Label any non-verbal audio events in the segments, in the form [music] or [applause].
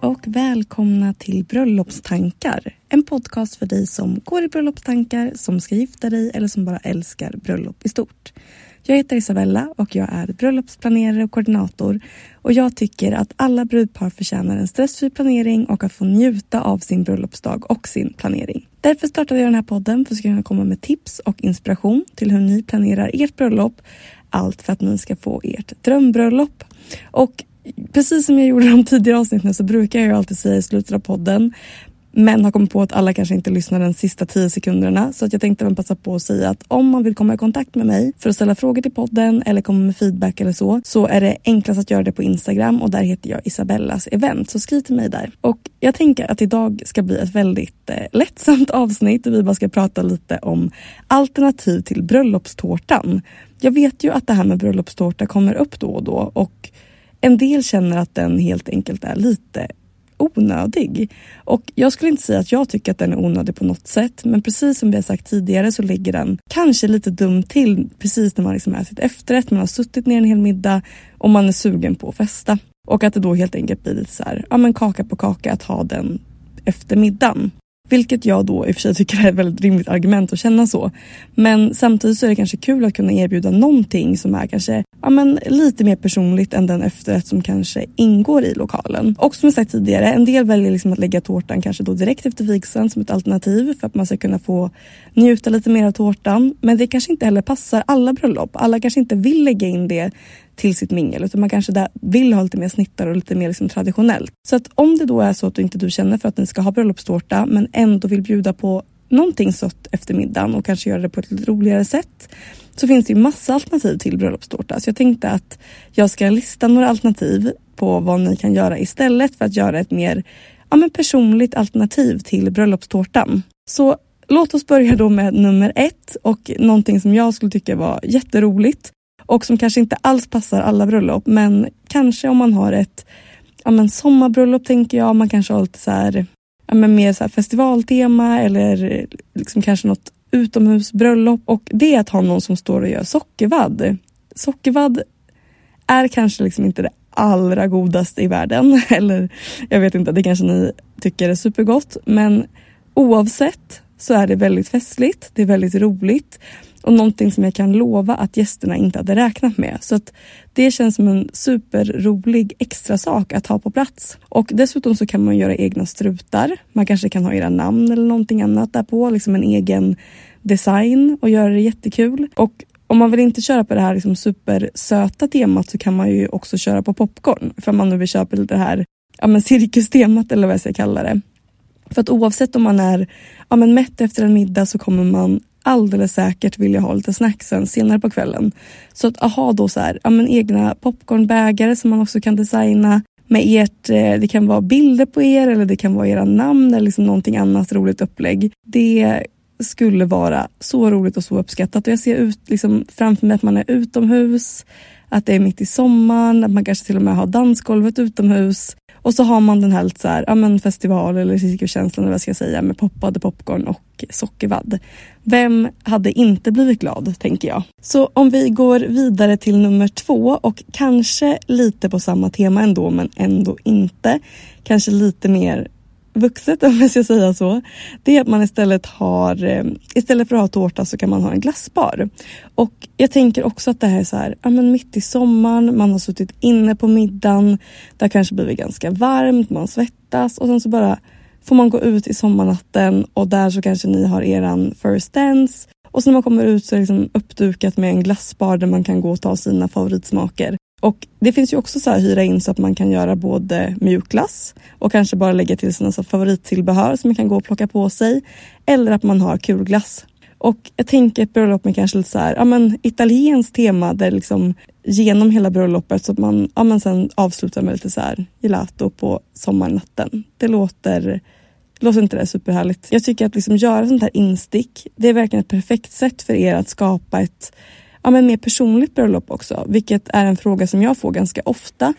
och välkomna till Bröllopstankar. En podcast för dig som går i bröllopstankar, som ska gifta dig eller som bara älskar bröllop i stort. Jag heter Isabella och jag är bröllopsplanerare och koordinator och jag tycker att alla brudpar förtjänar en stressfri planering och att få njuta av sin bröllopsdag och sin planering. Därför startade jag den här podden för att kunna komma med tips och inspiration till hur ni planerar ert bröllop. Allt för att ni ska få ert drömbröllop. Och precis som jag gjorde i de tidigare avsnitten så brukar jag ju alltid säga i slutet av podden men har kommit på att alla kanske inte lyssnar de sista tio sekunderna så att jag tänkte även passa på att säga att om man vill komma i kontakt med mig för att ställa frågor till podden eller komma med feedback eller så så är det enklast att göra det på Instagram och där heter jag Isabellas event så skriv till mig där. Och jag tänker att idag ska bli ett väldigt eh, lättsamt [laughs] avsnitt och vi bara ska prata lite om alternativ till bröllopstårtan. Jag vet ju att det här med bröllopstårta kommer upp då och då och en del känner att den helt enkelt är lite onödig. Och jag skulle inte säga att jag tycker att den är onödig på något sätt. Men precis som vi har sagt tidigare så ligger den kanske lite dumt till precis när man liksom är sitt efterrätt. Man har suttit ner en hel middag och man är sugen på att festa. Och att det då helt enkelt blir lite så här, ja men kaka på kaka att ha den efter middagen. Vilket jag då i och för sig tycker är ett väldigt rimligt argument att känna så. Men samtidigt så är det kanske kul att kunna erbjuda någonting som är kanske ja, men lite mer personligt än den efterrätt som kanske ingår i lokalen. Och som jag sagt tidigare, en del väljer liksom att lägga tårtan kanske då direkt efter vigseln som ett alternativ för att man ska kunna få njuta lite mer av tårtan. Men det kanske inte heller passar alla bröllop. Alla kanske inte vill lägga in det till sitt mingel utan man kanske där vill ha lite mer snittar och lite mer liksom traditionellt. Så att om det då är så att du inte du känner för att ni ska ha bröllopstårta men ändå vill bjuda på någonting sött efter middagen och kanske göra det på ett lite roligare sätt så finns det ju massa alternativ till bröllopstårta. Så jag tänkte att jag ska lista några alternativ på vad ni kan göra istället för att göra ett mer ja, men personligt alternativ till bröllopstårtan. Så låt oss börja då med nummer ett och någonting som jag skulle tycka var jätteroligt och som kanske inte alls passar alla bröllop men kanske om man har ett ja, men sommarbröllop tänker jag, man kanske har lite så här, ja, men mer så festivaltema eller liksom kanske något utomhusbröllop och det är att ha någon som står och gör sockervadd. Sockervadd är kanske liksom inte det allra godaste i världen. [laughs] Eller jag vet inte, det kanske ni tycker är supergott. Men oavsett så är det väldigt festligt, det är väldigt roligt och någonting som jag kan lova att gästerna inte hade räknat med. Så att det känns som en superrolig extra sak att ha på plats. Och dessutom så kan man göra egna strutar. Man kanske kan ha era namn eller någonting annat där på, liksom en egen design och göra det jättekul. Och om man vill inte köra på det här liksom supersöta temat så kan man ju också köra på popcorn. För man nu vill köpa det här ja, men cirkustemat eller vad jag ska kalla det. För att oavsett om man är ja, men mätt efter en middag så kommer man alldeles säkert vilja ha lite snacks sen senare på kvällen. Så att ha då så här, ja, men egna popcornbägare som man också kan designa med ert, eh, det kan vara bilder på er eller det kan vara era namn eller liksom någonting annat roligt upplägg. Det skulle vara så roligt och så uppskattat. Och jag ser ut liksom framför mig att man är utomhus, att det är mitt i sommaren, att man kanske till och med har dansgolvet utomhus. Och så har man den här, lite så här ja, men festival eller cirkuskänslan eller vad ska jag säga med poppade popcorn och sockervadd. Vem hade inte blivit glad, tänker jag. Så om vi går vidare till nummer två och kanske lite på samma tema ändå, men ändå inte. Kanske lite mer vuxet [laughs] om jag ska säga så, det är att man istället har, eh, istället för att ha tårta så kan man ha en glassbar. Och jag tänker också att det här är så här, ja men mitt i sommaren, man har suttit inne på middagen, det har kanske blivit ganska varmt, man svettas och sen så bara får man gå ut i sommarnatten och där så kanske ni har eran first dance och så när man kommer ut så är det liksom uppdukat med en glassbar där man kan gå och ta sina favoritsmaker. Och det finns ju också så här hyra in så att man kan göra både mjukglass och kanske bara lägga till sina favorittillbehör som man kan gå och plocka på sig. Eller att man har kulglass. Och jag tänker ett bröllop med kanske lite så här, ja men italienskt tema där liksom genom hela bröllopet så att man ja men sen avslutar med lite så här gelato på sommarnatten. Det låter, låter inte det superhärligt? Jag tycker att liksom göra sånt här instick, det är verkligen ett perfekt sätt för er att skapa ett ja, men mer personligt bröllop också, vilket är en fråga som jag får ganska ofta.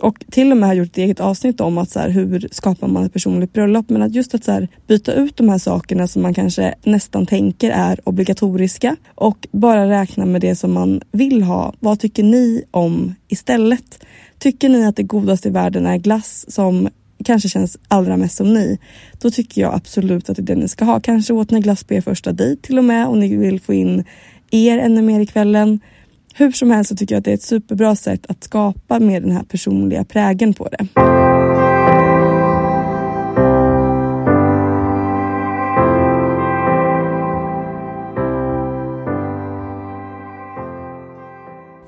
Och till och med har gjort ett eget avsnitt om att så här, hur skapar man ett personligt bröllop. Men att just att så här, byta ut de här sakerna som man kanske nästan tänker är obligatoriska och bara räkna med det som man vill ha. Vad tycker ni om istället? Tycker ni att det godaste i världen är glass som kanske känns allra mest som ni, då tycker jag absolut att det är det ni ska ha. Kanske åt ni glass på er första dejt till och med och ni vill få in er ännu mer i kvällen. Hur som helst så tycker jag att det är ett superbra sätt att skapa med den här personliga prägen på det.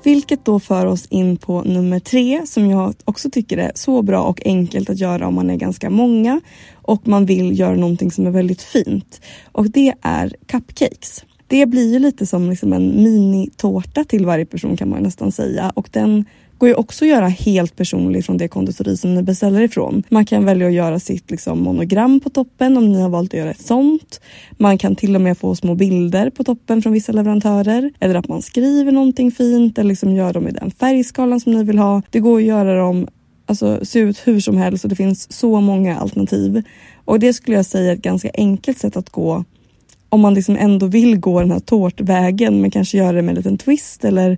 Vilket då för oss in på nummer tre som jag också tycker är så bra och enkelt att göra om man är ganska många och man vill göra någonting som är väldigt fint. Och det är cupcakes. Det blir ju lite som liksom en minitårta till varje person kan man nästan säga och den går ju också att göra helt personlig från det konditori som ni beställer ifrån. Man kan välja att göra sitt liksom monogram på toppen om ni har valt att göra ett sånt. Man kan till och med få små bilder på toppen från vissa leverantörer eller att man skriver någonting fint eller liksom gör dem i den färgskalan som ni vill ha. Det går att göra dem alltså, se ut hur som helst och det finns så många alternativ. Och det skulle jag säga är ett ganska enkelt sätt att gå om man liksom ändå vill gå den här tårtvägen men kanske göra det med en liten twist eller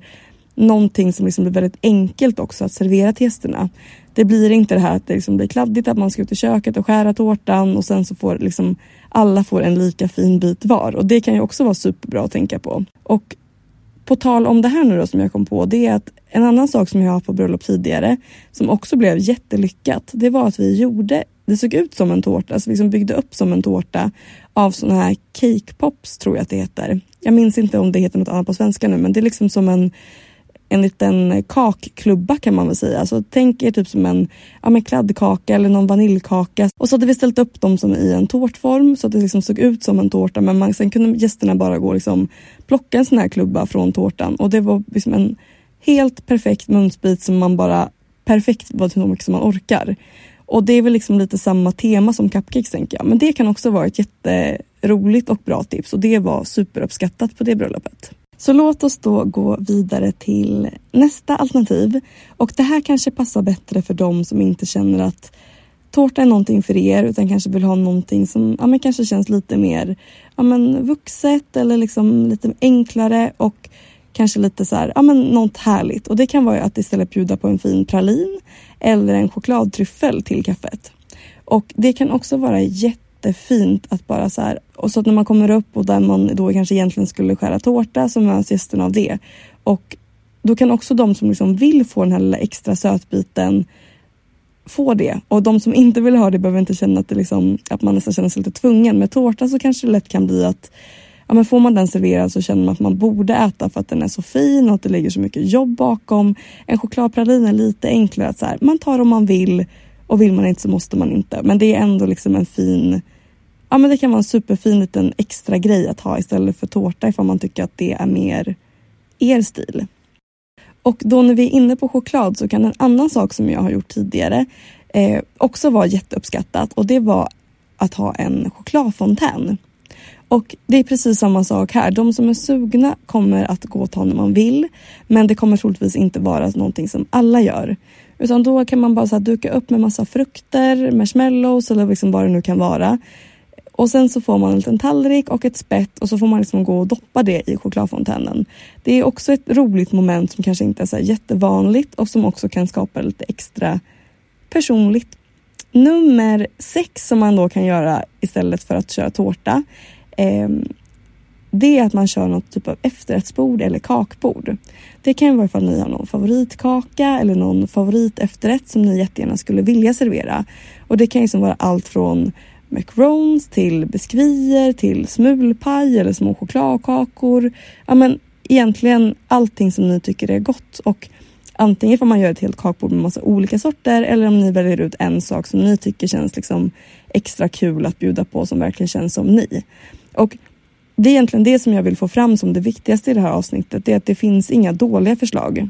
någonting som liksom blir väldigt enkelt också att servera till gästerna. Det blir inte det här att det liksom blir kladdigt att man ska ut i köket och skära tårtan och sen så får liksom alla får en lika fin bit var och det kan ju också vara superbra att tänka på. Och på tal om det här nu då som jag kom på, det är att en annan sak som jag har haft på bröllop tidigare som också blev jättelyckat, det var att vi gjorde, det såg ut som en tårta, så vi liksom byggde upp som en tårta av såna här cake pops tror jag att det heter. Jag minns inte om det heter något annat på svenska nu men det är liksom som en en liten kakklubba kan man väl säga. Så tänk er typ som en ja, men kladdkaka eller någon vaniljkaka. Och så hade vi ställt upp dem som i en tårtform så att det liksom såg ut som en tårta men man, sen kunde gästerna bara gå och liksom plocka en sån här klubba från tårtan och det var liksom en helt perfekt munsbit som man bara perfekt var så mycket som man orkar. Och det är väl liksom lite samma tema som cupcakes tänker jag. Men det kan också vara ett jätteroligt och bra tips och det var superuppskattat på det bröllopet. Så låt oss då gå vidare till nästa alternativ. Och det här kanske passar bättre för dem som inte känner att tårta är någonting för er utan kanske vill ha någonting som ja, men kanske känns lite mer ja, men vuxet eller liksom lite enklare och kanske lite så här, ja men något härligt. Och det kan vara att istället bjuda på en fin pralin eller en chokladtryffel till kaffet. Och det kan också vara jättefint att bara så här, och så att när man kommer upp och där man då kanske egentligen skulle skära tårta så möts gästerna av det. Och då kan också de som liksom vill få den här lilla extra sötbiten få det. Och de som inte vill ha det behöver inte känna att, det liksom, att man nästan känner sig lite tvungen. Med tårta så kanske det lätt kan bli att ja, men får man den serverad så känner man att man borde äta för att den är så fin och att det ligger så mycket jobb bakom. En chokladpralin är lite enklare att så här, man tar om man vill och vill man inte så måste man inte. Men det är ändå liksom en fin Ja men det kan vara en superfin liten extra grej att ha istället för tårta ifall man tycker att det är mer er stil. Och då när vi är inne på choklad så kan en annan sak som jag har gjort tidigare eh, också vara jätteuppskattat och det var att ha en chokladfontän. Och det är precis samma sak här. De som är sugna kommer att gå och ta när man vill. Men det kommer troligtvis inte vara någonting som alla gör. Utan då kan man bara så duka upp med massa frukter, marshmallows eller liksom vad det nu kan vara. Och sen så får man en liten tallrik och ett spett och så får man liksom gå och doppa det i chokladfontänen. Det är också ett roligt moment som kanske inte är så jättevanligt och som också kan skapa lite extra personligt. Nummer sex som man då kan göra istället för att köra tårta eh, det är att man kör något typ av efterrättsbord eller kakbord. Det kan vara ifall ni har någon favoritkaka eller någon favoritefterrätt som ni jättegärna skulle vilja servera. Och det kan ju vara allt från macarons till biskvier till smulpaj eller små chokladkakor. Ja, men egentligen allting som ni tycker är gott och antingen får man göra ett helt kakbord med massa olika sorter eller om ni väljer ut en sak som ni tycker känns liksom extra kul att bjuda på som verkligen känns som ni. Och det är egentligen det som jag vill få fram som det viktigaste i det här avsnittet. Det är att det finns inga dåliga förslag.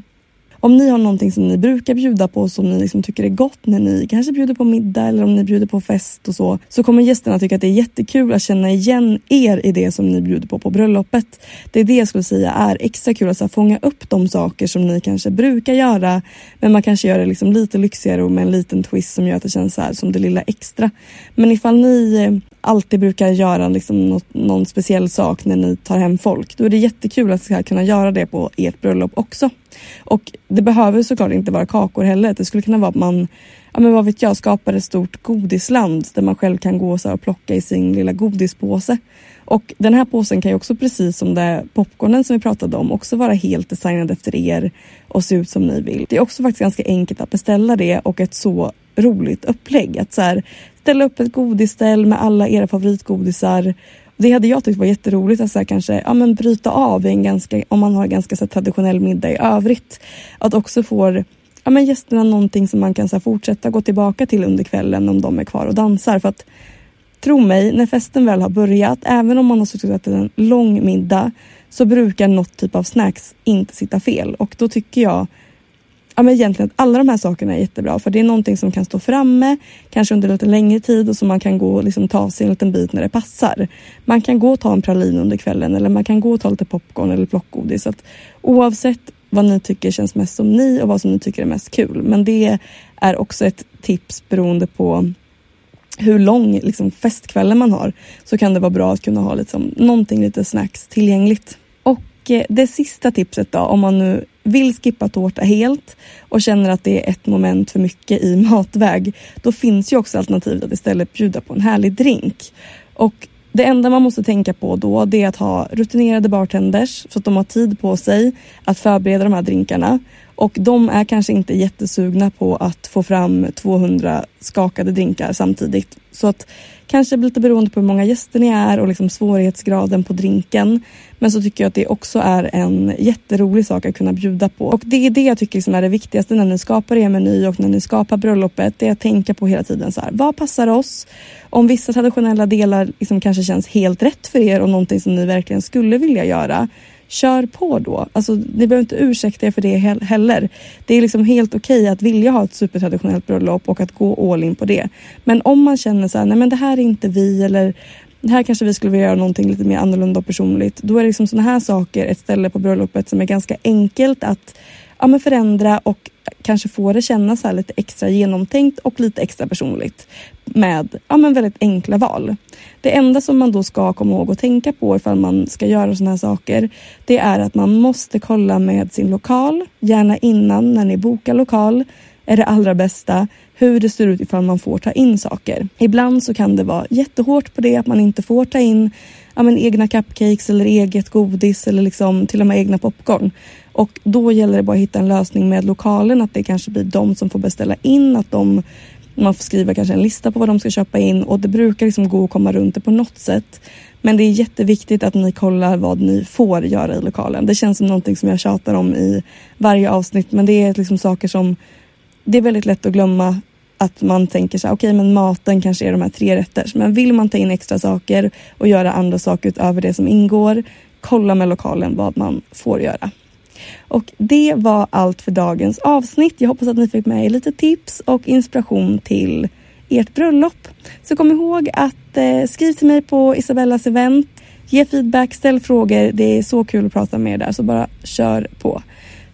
Om ni har någonting som ni brukar bjuda på som ni liksom tycker är gott när ni kanske bjuder på middag eller om ni bjuder på fest och så, så kommer gästerna tycka att det är jättekul att känna igen er i det som ni bjuder på på bröllopet. Det är det jag skulle säga är extra kul, alltså att så fånga upp de saker som ni kanske brukar göra, men man kanske gör det liksom lite lyxigare och med en liten twist som gör att det känns så här som det lilla extra. Men ifall ni eh, alltid brukar göra liksom något, någon speciell sak när ni tar hem folk, då är det jättekul att kunna göra det på ert bröllop också. Och det behöver såklart inte vara kakor heller. Det skulle kunna vara att man, ja men vad vet jag, skapar ett stort godisland där man själv kan gå så och plocka i sin lilla godispåse. Och den här påsen kan ju också precis som det popcornen som vi pratade om också vara helt designad efter er och se ut som ni vill. Det är också faktiskt ganska enkelt att beställa det och ett så roligt upplägg. Att så här, ställa upp ett godisställ med alla era favoritgodisar det hade jag tyckt var jätteroligt att så här, kanske ja, men bryta av en ganska, om man har en ganska så här, traditionell middag i övrigt. Att också få ja, men gästerna någonting som man kan så här, fortsätta gå tillbaka till under kvällen om de är kvar och dansar. För att tro mig, när festen väl har börjat, även om man har suttit och ätit en lång middag, så brukar något typ av snacks inte sitta fel. Och då tycker jag ja, men egentligen att alla de här sakerna är jättebra för det är någonting som kan stå framme, kanske under lite längre tid och som man kan gå och liksom ta sig en liten bit när det passar. Man kan gå och ta en pralin under kvällen eller man kan gå och ta lite popcorn eller plockgodis. Så att oavsett vad ni tycker känns mest som ni och vad som ni tycker är mest kul. Men det är också ett tips beroende på hur lång liksom, festkvällen man har så kan det vara bra att kunna ha liksom, någonting lite snacks tillgängligt. Och eh, det sista tipset då, om man nu vill skippa tårta helt och känner att det är ett moment för mycket i [laughs] matväg, då finns ju också alternativet att istället bjuda på en härlig drink. Och det enda man måste tänka på då det är att ha rutinerade bartenders så att de har tid på sig att förbereda de här drinkarna. Och de är kanske inte jättesugna på att få fram 200 skakade drinkar samtidigt. Så att kanske lite beroende på hur många gäster ni är och liksom svårighetsgraden på drinken. Men så tycker jag att det också är en jätterolig sak att kunna bjuda på. Och det är det jag tycker liksom är det viktigaste när ni skapar er meny och när ni skapar bröllopet. Det är att tänka på hela tiden så här, vad passar oss? Om vissa traditionella delar liksom kanske känns helt rätt för er och någonting som ni verkligen skulle vilja göra kör på då. Alltså, ni behöver inte ursäkta er för det heller. Det är liksom helt okej okay att vilja ha ett supertraditionellt bröllop och att gå all in på det. Men om man känner så här, nej men det här är inte vi eller här kanske vi skulle vilja göra någonting lite mer annorlunda och personligt. Då är liksom sådana här saker ett ställe på bröllopet som är ganska enkelt att ja, men förändra och kanske få det kännas lite extra genomtänkt och lite extra personligt med ja, men väldigt enkla val. Det enda som man då ska komma ihåg och tänka på ifall man ska göra sådana här saker det är att man måste kolla med sin lokal, gärna innan när ni bokar lokal är det allra bästa hur det ser ut ifall man får ta in saker. Ibland så kan det vara jättehårt på det att man inte får ta in ja, men, egna cupcakes eller eget godis eller liksom till och med egna popcorn. Och då gäller det bara att hitta en lösning med lokalen, att det kanske blir de som får beställa in, att de, man får skriva kanske en lista på vad de ska köpa in och det brukar liksom gå att komma runt det på något sätt. Men det är jätteviktigt att ni kollar vad ni får göra i lokalen. Det känns som någonting som jag tjatar om i varje avsnitt men det är liksom saker som det är väldigt lätt att glömma att man tänker så här, okej okay, men maten kanske är de här tre rätter. Men vill man ta in extra saker och göra andra saker utöver det som ingår, kolla med lokalen vad man får göra. Och det var allt för dagens avsnitt. Jag hoppas att ni fick med er lite tips och inspiration till ert bröllop. Så kom ihåg att eh, skriv till mig på Isabellas event. Ge feedback, ställ frågor. Det är så kul att prata med er där, så bara kör på.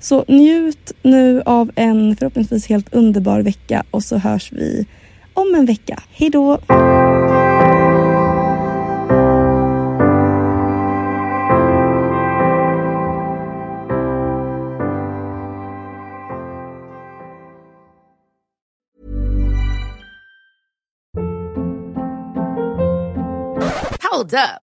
Så njut nu av en förhoppningsvis helt underbar vecka och så hörs vi om en vecka. Hej då! Hold up.